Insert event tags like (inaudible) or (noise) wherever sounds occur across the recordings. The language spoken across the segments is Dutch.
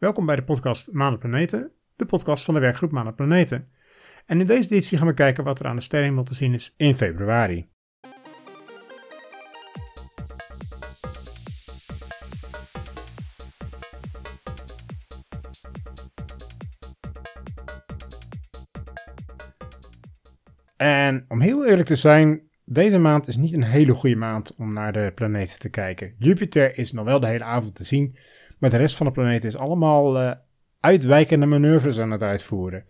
Welkom bij de podcast Maan en Planeten, de podcast van de werkgroep Maan en Planeten. En in deze editie gaan we kijken wat er aan de sterrenhemel te zien is in februari. En om heel eerlijk te zijn, deze maand is niet een hele goede maand om naar de planeten te kijken. Jupiter is nog wel de hele avond te zien, maar de rest van de planeten is allemaal uh, uitwijkende manoeuvres aan het uitvoeren.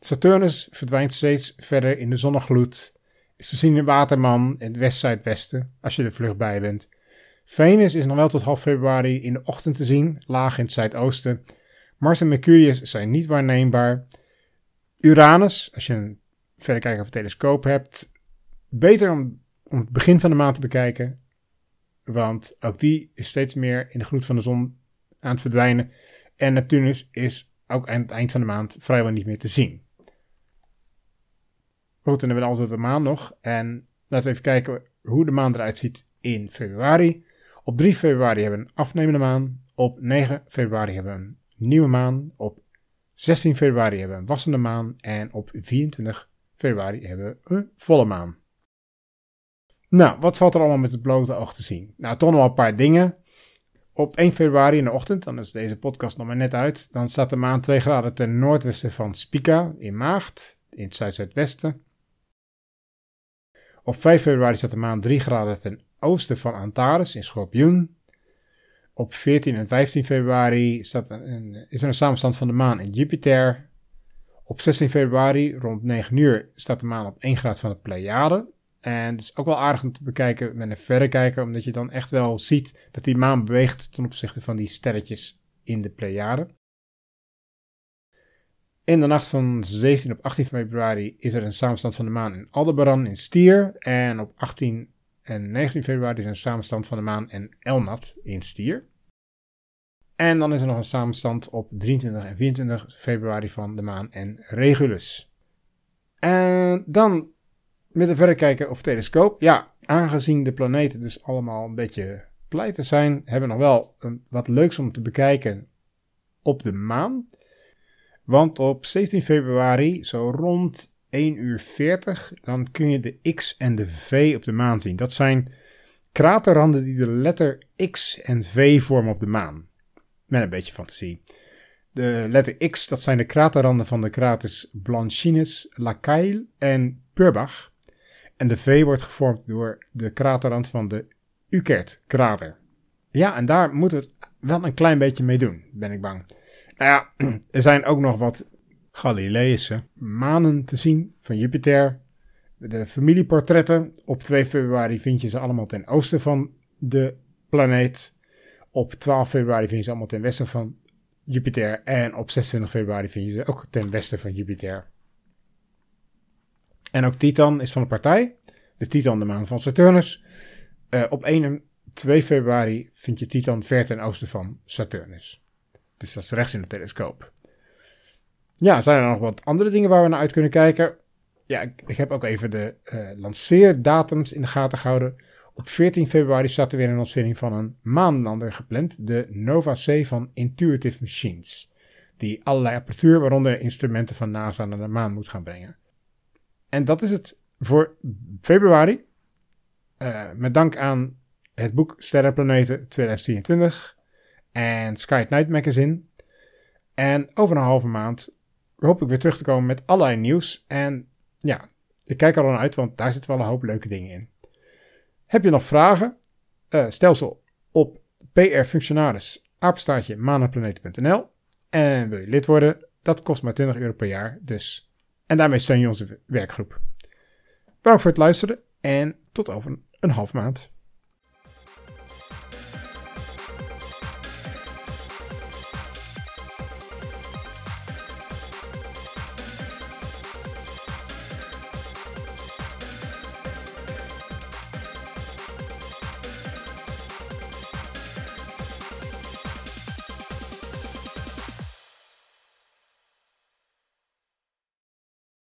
Saturnus verdwijnt steeds verder in de zonnegloed. Is te zien in Waterman in het west-zuidwesten, als je er vlug bij bent. Venus is nog wel tot half februari in de ochtend te zien, laag in het zuidoosten. Mars en Mercurius zijn niet waarneembaar. Uranus, als je een verrekijker of telescoop hebt, beter om, om het begin van de maand te bekijken. Want ook die is steeds meer in de gloed van de zon aan het verdwijnen. En Neptunus is ook aan het eind van de maand vrijwel niet meer te zien. Goed, dan hebben we altijd de maan nog. En laten we even kijken hoe de maan eruit ziet in februari. Op 3 februari hebben we een afnemende maan. Op 9 februari hebben we een nieuwe maan. Op 16 februari hebben we een wassende maan. En op 24 februari hebben we een volle maan. Nou, wat valt er allemaal met het blote oog te zien? Nou, toch nog wel een paar dingen. Op 1 februari in de ochtend, dan is deze podcast nog maar net uit, dan staat de maan 2 graden ten noordwesten van Spica in Maagd, in het zuid-zuidwesten. Op 5 februari staat de maan 3 graden ten oosten van Antares in Schorpioen. Op 14 en 15 februari staat een, is er een samenstand van de maan in Jupiter. Op 16 februari rond 9 uur staat de maan op 1 graad van de Pleiade. En het is ook wel aardig om te bekijken met een verrekijker, omdat je dan echt wel ziet dat die maan beweegt ten opzichte van die sterretjes in de Pleiade. In de nacht van 17 op 18 februari is er een samenstand van de maan in Aldebaran in Stier. En op 18 en 19 februari is een samenstand van de maan in Elnat in Stier. En dan is er nog een samenstand op 23 en 24 februari van de maan en Regulus. En dan met een verrekijker of telescoop. Ja, aangezien de planeten dus allemaal een beetje pleiten zijn, hebben we nog wel een, wat leuks om te bekijken op de maan. Want op 17 februari, zo rond 1 uur 40, dan kun je de X en de V op de maan zien. Dat zijn kraterranden die de letter X en V vormen op de maan. Met een beetje fantasie. De letter X, dat zijn de kraterranden van de kraters Blanchinus, Lacaille en Purbach. En de V wordt gevormd door de kraterrand van de Ukert-krater. Ja, en daar moeten we het wel een klein beetje mee doen, ben ik bang. Nou ja, (clears throat) er zijn ook nog wat Galileïsche manen te zien van Jupiter. De familieportretten. Op 2 februari vind je ze allemaal ten oosten van de planeet. Op 12 februari vind je ze allemaal ten westen van Jupiter. En op 26 februari vind je ze ook ten westen van Jupiter. En ook Titan is van de partij. De Titan, de maan van Saturnus. Uh, op 1 en 2 februari vind je Titan ver ten oosten van Saturnus. Dus dat is rechts in de telescoop. Ja, zijn er nog wat andere dingen waar we naar uit kunnen kijken? Ja, ik, heb ook even de uh, lanceerdatums in de gaten gehouden. Op 14 februari staat er weer een lancering van een maanlander gepland. De Nova C van Intuitive Machines. Die allerlei apparatuur, waaronder instrumenten van NASA, naar de maan moet gaan brengen. En dat is het voor februari. Uh, met dank aan het boek Sterrenplaneten 2024 en Sky Night Magazine. En over een halve maand hoop ik weer terug te komen met allerlei nieuws. En ja, ik kijk er naar uit, want daar zitten wel een hoop leuke dingen in. Heb je nog vragen? Uh, stel ze op PR-functionaris. En wil je lid worden? Dat kost maar 20 euro per jaar, dus en daarmee steun je onze werkgroep. Bedankt voor het luisteren en tot over een half maand.